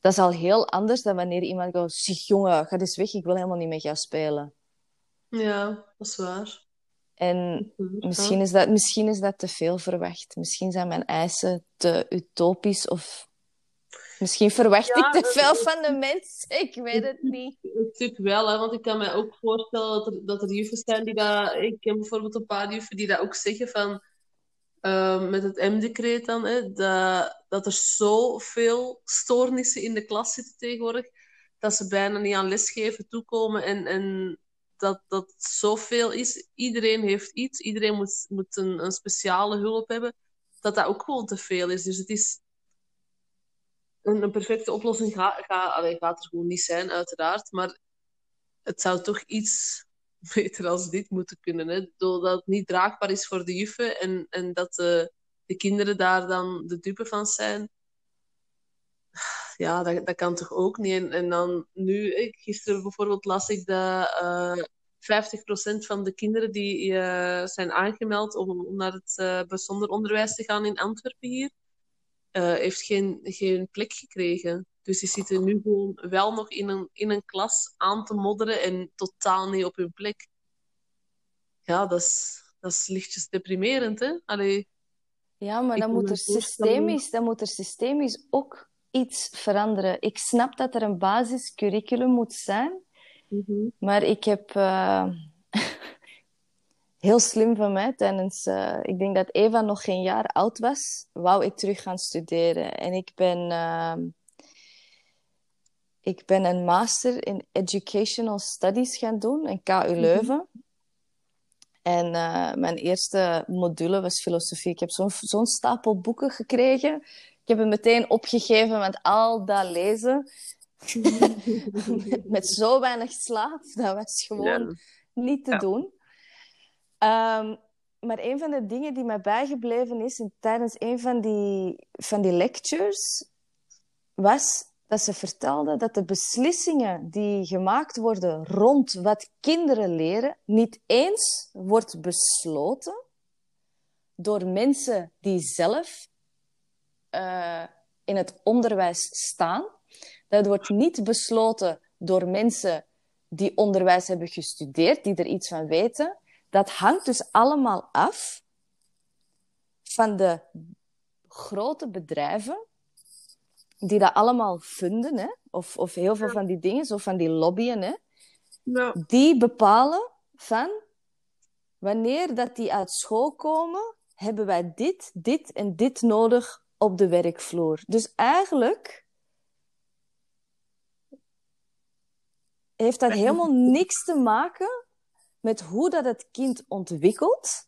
Dat is al heel anders dan wanneer iemand gaat, zeg jongen, ga eens weg, ik wil helemaal niet met jou spelen. Ja, dat is waar. En misschien is, dat, misschien is dat te veel verwacht. Misschien zijn mijn eisen te utopisch of misschien verwacht Ja, ik te veel van de mensen. Ik weet het niet. Natuurlijk wel, hè, want ik kan me ook voorstellen dat er, dat er juffen zijn die dat... Ik ken bijvoorbeeld een paar juffen die dat ook zeggen van... ehm, met het M-decreet dan, hè, dat, dat er zoveel stoornissen in de klas zitten tegenwoordig, dat ze bijna niet aan lesgeven toekomen en, en dat dat zoveel is. Iedereen heeft iets, iedereen moet, moet een, een speciale hulp hebben, dat dat ook gewoon te veel is. Dus het is... Een, perfecte oplossing ga, ga, gaat er gewoon niet zijn, uiteraard. Maar het zou toch iets *laughs* beter als dit moeten kunnen. Hè? Doordat het niet draagbaar is voor de juffen en, en dat de, de kinderen daar dan de dupe van zijn. Ja, dat, dat kan toch ook niet. En, dan nu, gisteren bijvoorbeeld las ik dat eh 50% van de kinderen die eh, zijn aangemeld om, om naar het eh, bijzonder onderwijs te gaan in Antwerpen hier, eh, heeft geen, geen plek gekregen. Dus die zitten nu gewoon wel nog in een, in een klas aan te modderen en totaal niet op hun plek. Ja, dat is, dat is lichtjes deprimerend, hè? Allee, Ja, maar dan moet, er systemisch, dan moet er systemisch ook iets veranderen. Ik snap dat er een basiscurriculum moet zijn, maar ik heb eh, heel slim van mij tijdens, eh, ik denk dat Eva nog geen jaar oud was, wou ik terug gaan studeren. En ik ben, ehm, ik ben een master in Educational Studies gaan doen in KU Leuven. En eh, mijn eerste module was filosofie. Ik heb zo'n stapel boeken gekregen. Ik heb het meteen opgegeven met al dat lezen. met, *laughs* *laughs* met zo weinig slaap. Dat was gewoon Ja. niet te Ja. doen. Ehm, maar een van de dingen die mij bijgebleven is tijdens een van die, van die lectures, was dat ze vertelde dat de beslissingen die gemaakt worden rond wat kinderen leren, niet eens wordt besloten door mensen die zelf eh, in het onderwijs staan, Dat wordt niet besloten door mensen die onderwijs hebben gestudeerd, die er iets van weten. Dat hangt dus allemaal af van de grote bedrijven die dat allemaal vinden, hè? Of, of heel veel van die dingen, zo van die lobbyen, hè? Ja. die bepalen van wanneer dat die uit school komen, hebben wij dit, dit en dit nodig op de werkvloer. Dus eigenlijk heeft dat helemaal niks te maken met hoe dat het kind ontwikkelt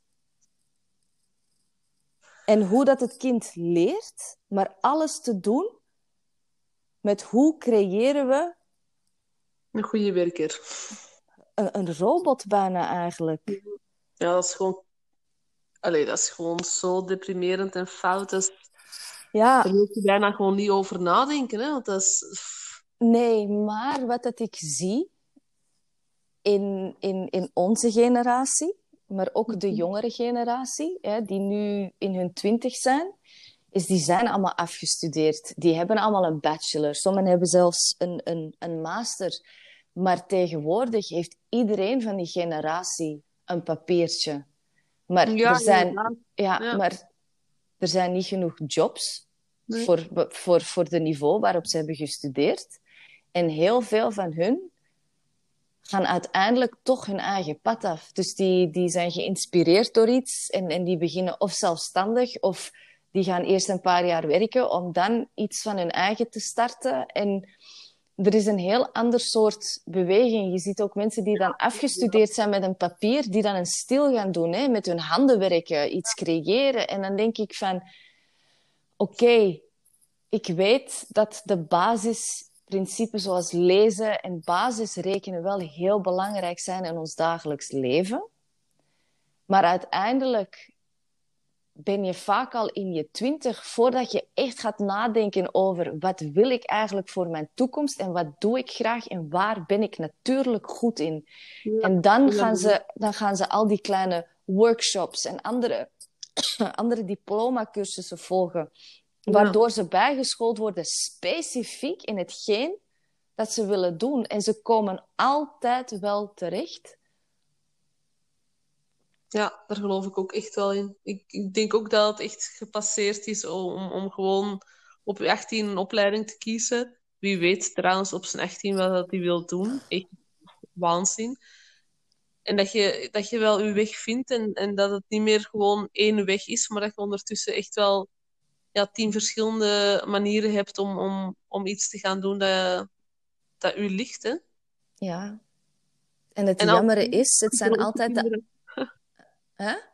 en hoe dat het kind leert, maar alles te doen met hoe creëren we Een goede werker. een, een robot bijna eigenlijk. Ja, dat is gewoon... Allee, dat is gewoon zo deprimerend en fout. Dat is... Ja, Daar moet je bijna gewoon niet over nadenken, hè. Want dat is... nee, maar wat dat ik zie in, in, in onze generatie, maar ook de jongere generatie, hè, die nu in hun twintig zijn, is die zijn allemaal afgestudeerd. Die hebben allemaal een bachelor. Sommigen hebben zelfs een, een, een master. Maar tegenwoordig heeft iedereen van die generatie een papiertje. Maar Ja, er zijn, ja, Ja. maar er zijn niet genoeg jobs Nee. voor, voor, voor de niveau waarop ze hebben gestudeerd. En heel veel van hun gaan uiteindelijk toch hun eigen pad af. Dus die, die zijn geïnspireerd door iets en, en die beginnen of zelfstandig of die gaan eerst een paar jaar werken om dan iets van hun eigen te starten. En er is een heel ander soort beweging. Je ziet ook mensen die dan afgestudeerd zijn met een papier, die dan een stil gaan doen, hè, met hun handen werken, iets creëren. En dan denk ik van, oké, ik weet dat de basisprincipes zoals lezen en basisrekenen wel heel belangrijk zijn in ons dagelijks leven. Maar uiteindelijk ben je vaak al in je twintig voordat je echt gaat nadenken over wat wil ik eigenlijk voor mijn toekomst en wat doe ik graag en waar ben ik natuurlijk goed in. Ja. En dan gaan, ze, dan gaan ze al die kleine workshops en andere, *coughs* andere diplomacursussen volgen, Ja. waardoor ze bijgeschoold worden specifiek in hetgeen dat ze willen doen. En ze komen altijd wel terecht. Ja, daar geloof ik ook echt wel in. Ik, ik denk ook dat het echt gepasseerd is om, om gewoon op je 18 een opleiding te kiezen. Wie weet trouwens op zijn 18 wat hij wil doen. Echt waanzin. En dat je, dat je wel je weg vindt en, en dat het niet meer gewoon één weg is, maar dat je ondertussen echt wel ja, tien verschillende manieren hebt om, om, om iets te gaan doen dat, dat u ligt. Hè? Ja. En het En al- is, het zijn altijd de... *laughs*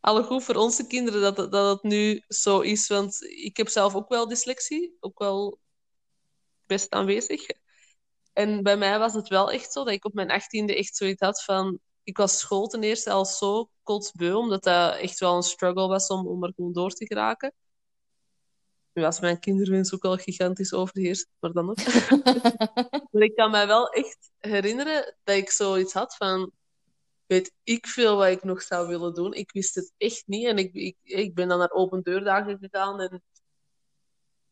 alle goed voor onze kinderen dat, het- dat het nu zo is. Want ik heb zelf ook wel dyslexie, ook wel best aanwezig. En bij mij was het wel echt zo dat ik op mijn achttiende echt zoiets had van... Ik was school ten eerste al zo kotsbeu, omdat dat echt wel een struggle was om, om er gewoon door te geraken. Nu was mijn kinderwens ook al gigantisch overheerst, maar dan nog. *laughs* maar ik kan mij wel echt herinneren dat ik zoiets had van weet ik veel wat ik nog zou willen doen. Ik wist het echt niet. En ik, ik, ik ben dan naar open deurdagen gegaan. En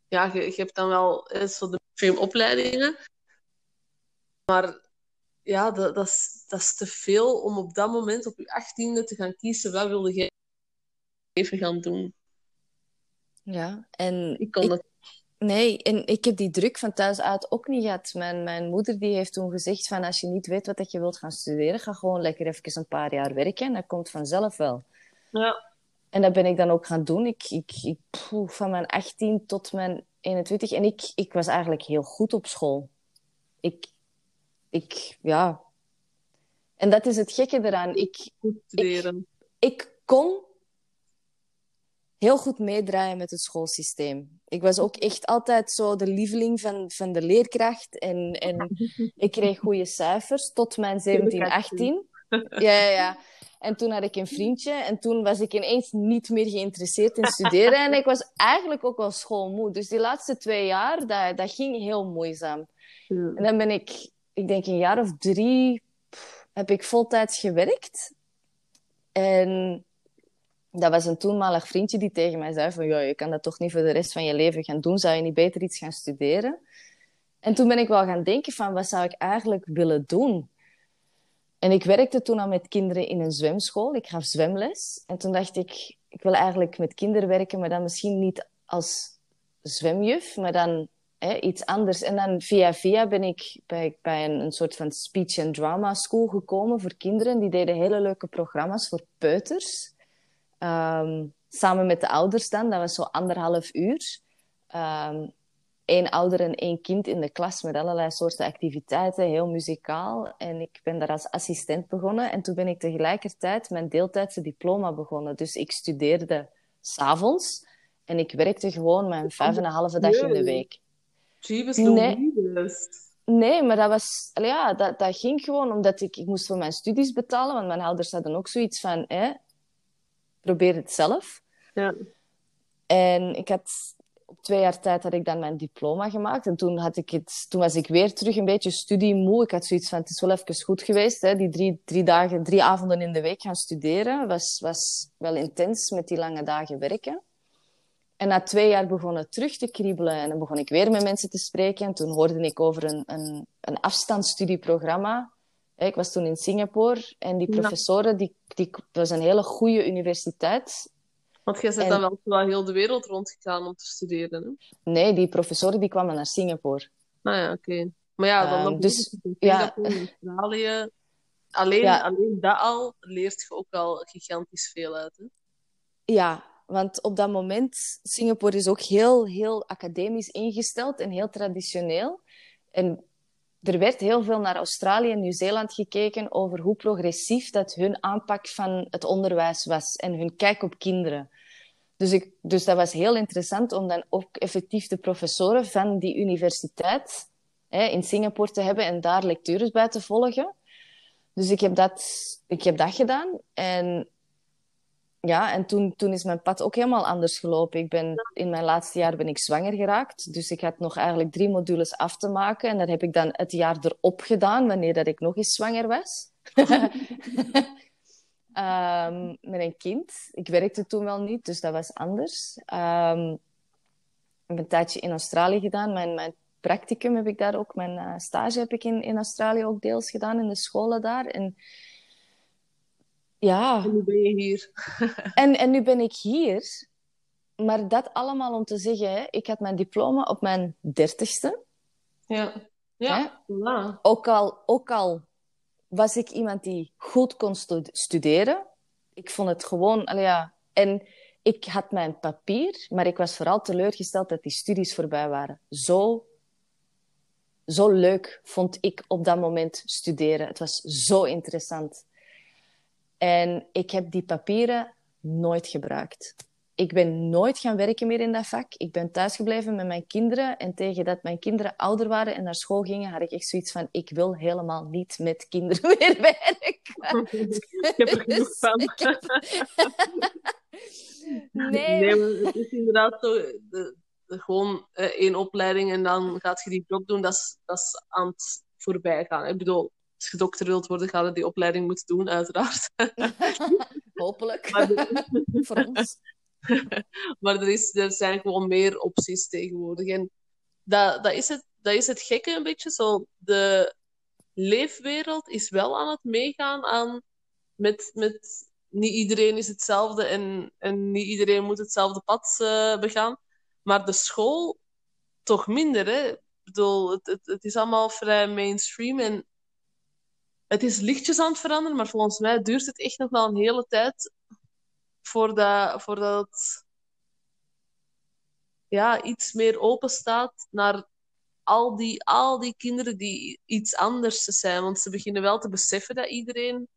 ja, je, je hebt dan wel zo de veel opleidingen. Maar ja, dat, dat, is, dat is te veel om op dat moment, op je achttiende, te gaan kiezen wat wilde je even gaan doen. Ja, en Ik ik- dat Nee, en ik heb die druk van thuis uit ook niet gehad. Mijn, mijn moeder die heeft toen gezegd van als je niet weet wat dat je wilt gaan studeren, ga gewoon lekker even een paar jaar werken en dat komt vanzelf wel. Ja, En dat ben ik dan ook gaan doen. Ik, ik, ik, van mijn 18 tot mijn 21. En ik, ik was eigenlijk heel goed op school. Ik, ik, ja. En dat is het gekke eraan. Ik, goed studeren. ik kon heel goed meedraaien met het schoolsysteem. Ik was ook echt altijd zo de lieveling van, van de leerkracht. En, en ik kreeg goede cijfers tot mijn *laughs* 17, 18. *laughs* Ja, ja, ja. En toen had ik een vriendje en toen was ik ineens niet meer geïnteresseerd in studeren. En ik was eigenlijk ook wel schoolmoe. Dus die laatste twee jaar, dat, dat ging heel moeizaam. En dan ben ik, ik denk een jaar of drie, heb ik voltijds gewerkt. En dat was een toenmalig vriendje die tegen mij zei van, ja, je kan dat toch niet voor de rest van je leven gaan doen. Zou je niet beter iets gaan studeren? En toen ben ik wel gaan denken van, wat zou ik eigenlijk willen doen? En ik werkte toen al met kinderen in een zwemschool. Ik gaf zwemles. En toen dacht ik, ik wil eigenlijk met kinderen werken, maar dan misschien niet als zwemjuf, maar dan hè, iets anders. En dan via via ben ik bij, bij een, soort van speech and drama school gekomen voor kinderen. Die deden hele leuke programma's voor peuters. Ehm, samen met de ouders dan. Dat was zo anderhalf uur. Um, één ouder en één kind in de klas met allerlei soorten activiteiten, heel muzikaal. En ik ben daar als assistent begonnen. En toen ben ik tegelijkertijd mijn deeltijdse diploma begonnen. Dus ik studeerde s'avonds en ik werkte gewoon mijn vijf en een halve dag in de week. Nee. Nee, maar dat was... Ja, dat, dat ging gewoon omdat ik... Ik moest voor mijn studies betalen, want mijn ouders hadden ook zoiets van... Hè, probeer het zelf. Ja. En ik had op twee jaar tijd had ik dan mijn diploma gemaakt. En toen, had ik het, toen was ik weer terug een beetje studiemoe. Ik had zoiets van, het is wel even goed geweest. Hè? Die drie, drie, dagen, drie avonden in de week gaan studeren was, was wel intens met die lange dagen werken. En na twee jaar begon het terug te kriebelen. En dan begon ik weer met mensen te spreken. En toen hoorde ik over een, een, een afstandsstudieprogramma. Ik was toen in Singapore. En die professoren, die, die, dat was een hele goede universiteit. Want jij bent dan wel, wel heel de wereld rondgegaan om te studeren, hè? Nee, die professoren die kwamen naar Singapore. Nou ja, oké. Maar ja, dan um, dus, ja. Australië. Alleen, alleen dat al leert je ook al gigantisch veel uit, hè? Ja, want op dat moment, Singapore is ook heel, heel academisch ingesteld en heel traditioneel. En er werd heel veel naar Australië en Nieuw-Zeeland gekeken over hoe progressief dat hun aanpak van het onderwijs was en hun kijk op kinderen. Dus, ik, dus dat was heel interessant om dan ook effectief de professoren van die universiteit hè, in Singapore te hebben en daar lectures bij te volgen. Dus ik heb dat, ik heb dat gedaan. En ja, en toen, toen is mijn pad ook helemaal anders gelopen. Ik ben, in mijn laatste jaar ben ik zwanger geraakt. Dus ik had nog eigenlijk drie modules af te maken. En dat heb ik dan het jaar erop gedaan, wanneer dat ik nog eens zwanger was. um, *laughs* met een kind. Ik werkte toen wel niet, dus dat was anders. Um, ik heb een tijdje in Australië gedaan. Mijn, mijn practicum heb ik daar ook. Mijn uh, stage heb ik in, in Australië ook deels gedaan, in de scholen daar. En ja. En nu ben je hier. *laughs* en, en nu ben ik hier. Maar dat allemaal om te zeggen, hè, ik had mijn diploma op mijn dertigste. Ja. Ja. ja. Ook, al, ook al was ik iemand die goed kon studeren. Ik vond het gewoon, allee, ja. En ik had mijn papier, maar ik was vooral teleurgesteld dat die studies voorbij waren. Zo, zo leuk vond ik op dat moment studeren. Het was zo interessant. En ik heb die papieren nooit gebruikt. Ik ben nooit gaan werken meer in dat vak. Ik ben thuisgebleven met mijn kinderen. En tegen dat mijn kinderen ouder waren en naar school gingen, had ik echt zoiets van: ik wil helemaal niet met kinderen *laughs* meer werken. ik heb er genoeg van. *laughs* nee. nee, het is inderdaad zo. De, de, gewoon uh, één opleiding en dan gaat je die job doen. Dat is, dat is aan het voorbij gaan. Ik bedoel, als je dokter wilt worden, ga je die opleiding moeten doen, uiteraard. *laughs* Hopelijk. *laughs* Voor ons. *laughs* maar er, is, er zijn gewoon meer opties tegenwoordig. En dat, dat, is het, dat is het gekke een beetje. Zo, de leefwereld is wel aan het meegaan aan met, met niet iedereen is hetzelfde en, en niet iedereen moet hetzelfde pad uh, begaan. Maar de school toch minder. Hè? Ik bedoel, het, het, het is allemaal vrij mainstream en het is lichtjes aan het veranderen, maar volgens mij duurt het echt nog wel een hele tijd voordat, voordat het ja, iets meer open staat naar al die, al die kinderen die iets anders zijn. Want ze beginnen wel te beseffen dat iedereen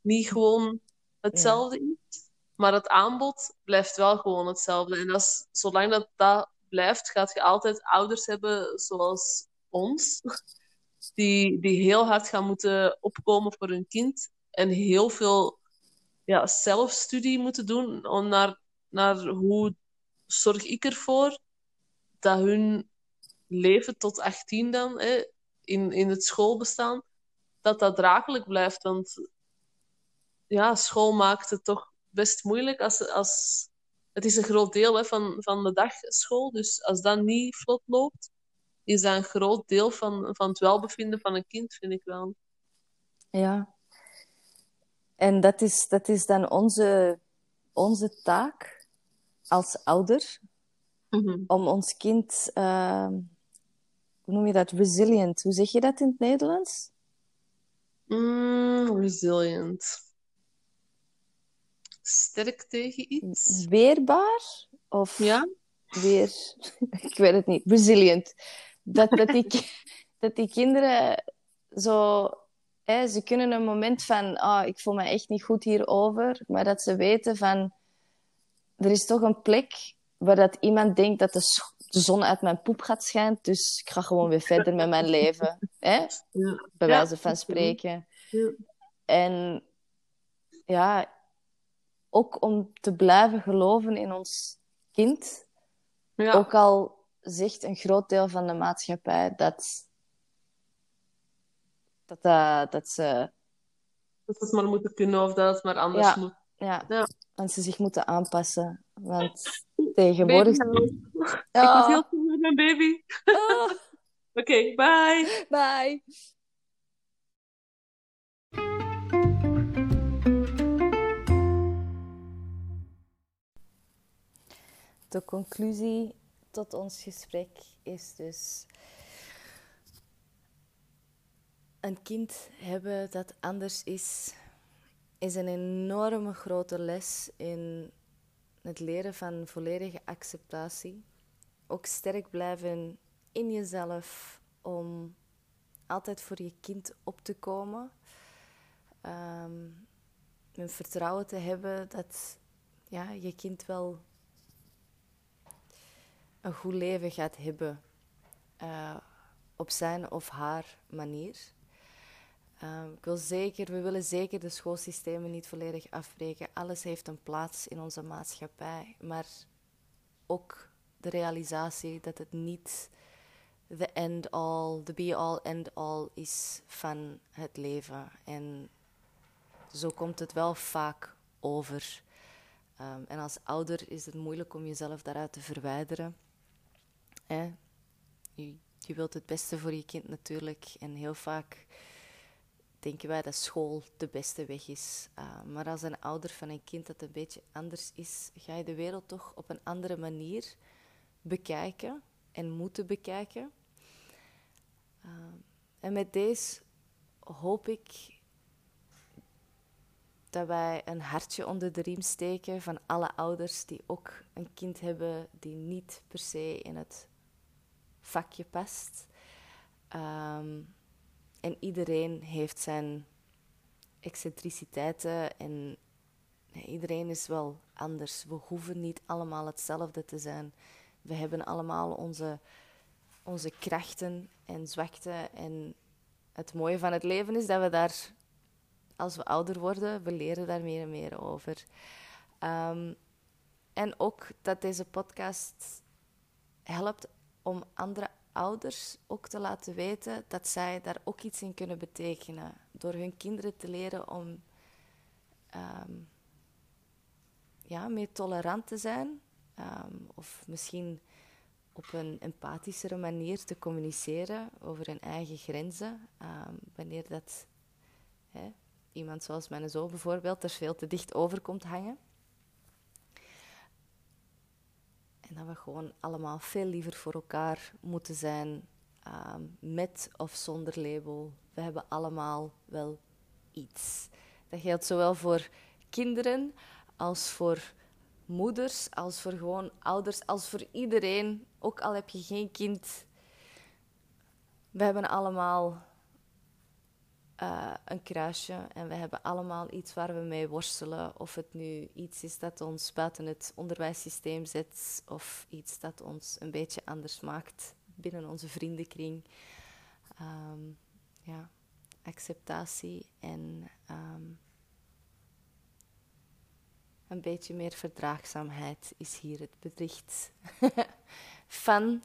niet gewoon hetzelfde is. Maar het aanbod blijft wel gewoon hetzelfde. En als, zolang dat, dat blijft, gaat je altijd ouders hebben zoals ons die, die heel hard gaan moeten opkomen voor hun kind en heel veel ja, zelfstudie moeten doen om naar, naar hoe zorg ik ervoor dat hun leven tot 18 dan, hè, in, in het schoolbestaan, dat dat draaglijk blijft. Want ja, school maakt het toch best moeilijk als, als het is een groot deel hè, van, van de dag school. Dus als dat niet vlot loopt, is dat een groot deel van, van het welbevinden van een kind, vind ik wel. Ja. En dat is, dat is dan onze, onze taak als ouder, Mhm. om ons kind, uh, hoe noem je dat, resilient, hoe zeg je dat in het Nederlands? Mm, resilient. Sterk tegen iets? Weerbaar? Of Ja? weer, *laughs* ik weet het niet, resilient. Dat, dat, die, *laughs* dat die kinderen zo, hè, ze kunnen een moment van, ah, ik voel me echt niet goed hierover, maar dat ze weten van, er is toch een plek waar dat iemand denkt dat de, zon uit mijn poep gaat schijnen, dus ik ga gewoon weer verder met mijn leven. *laughs* Hè? Ja. Bij wijze van spreken. Ja. En ja, ook om te blijven geloven in ons kind. Ja. Ook al zegt een groot deel van de maatschappij dat, dat, dat, dat ze, Dat ze het maar moeten kunnen of dat het maar anders Ja. moet. ja, Ja. dat ze zich moeten aanpassen. Want tegenwoordig... Babyhouse. *laughs* Ik moet Ja. heel veel met mijn baby. Oh, *laughs* Oké, bye. bye. De conclusie tot ons gesprek is dus een kind hebben dat anders is, is een enorme grote les in het leren van volledige acceptatie. Ook sterk blijven in jezelf om altijd voor je kind op te komen. Ehm een vertrouwen te hebben dat ja, je kind wel een goed leven gaat hebben eh, op zijn of haar manier. Ehm, ik wil zeker, we willen zeker de schoolsystemen niet volledig afbreken. Alles heeft een plaats in onze maatschappij, maar ook de realisatie dat het niet de end all, de be all end all is van het leven. En zo komt het wel vaak over. Ehm, en als ouder is het moeilijk om jezelf daaruit te verwijderen. Je, wilt het beste voor je kind natuurlijk. En heel vaak denken wij dat school de beste weg is. Uh, maar als een ouder van een kind dat een beetje anders is, ga je de wereld toch op een andere manier bekijken en moeten bekijken. Uh, en met deze hoop ik dat wij een hartje onder de riem steken van alle ouders die ook een kind hebben die niet per se in het vakje past. Um, en iedereen heeft zijn excentriciteiten en nee, iedereen is wel anders. We hoeven niet allemaal hetzelfde te zijn. We hebben allemaal onze, onze krachten en zwakten. En het mooie van het leven is dat we daar, als we ouder worden, we leren daar meer en meer over. Um, en ook dat deze podcast helpt om andere ouders ook te laten weten dat zij daar ook iets in kunnen betekenen. Door hun kinderen te leren om um, ja, meer tolerant te zijn. Um, of misschien op een empathischere manier te communiceren over hun eigen grenzen. Um, wanneer dat hè, iemand zoals mijn zoon bijvoorbeeld er veel te dicht over komt hangen. En dat we gewoon allemaal veel liever voor elkaar moeten zijn, um, met of zonder label. We hebben allemaal wel iets. Dat geldt zowel voor kinderen als voor moeders, als voor gewoon ouders, als voor iedereen. Ook al heb je geen kind. We hebben allemaal uh, een kruisje en we hebben allemaal iets waar we mee worstelen. Of het nu iets is dat ons buiten het onderwijssysteem zet, of iets dat ons een beetje anders maakt binnen onze vriendenkring. Um, ja, acceptatie en um, een beetje meer verdraagzaamheid is hier het bericht *laughs* van.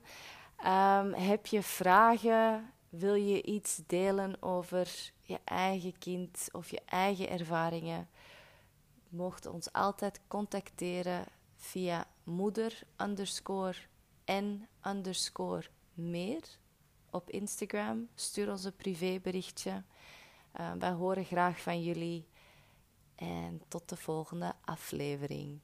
Um, heb je vragen? Wil je iets delen over je eigen kind of je eigen ervaringen? Mocht ons altijd contacteren via moeder underscore en underscore meer op Instagram. Stuur ons een privéberichtje. Uh, wij horen graag van jullie. En tot de volgende aflevering.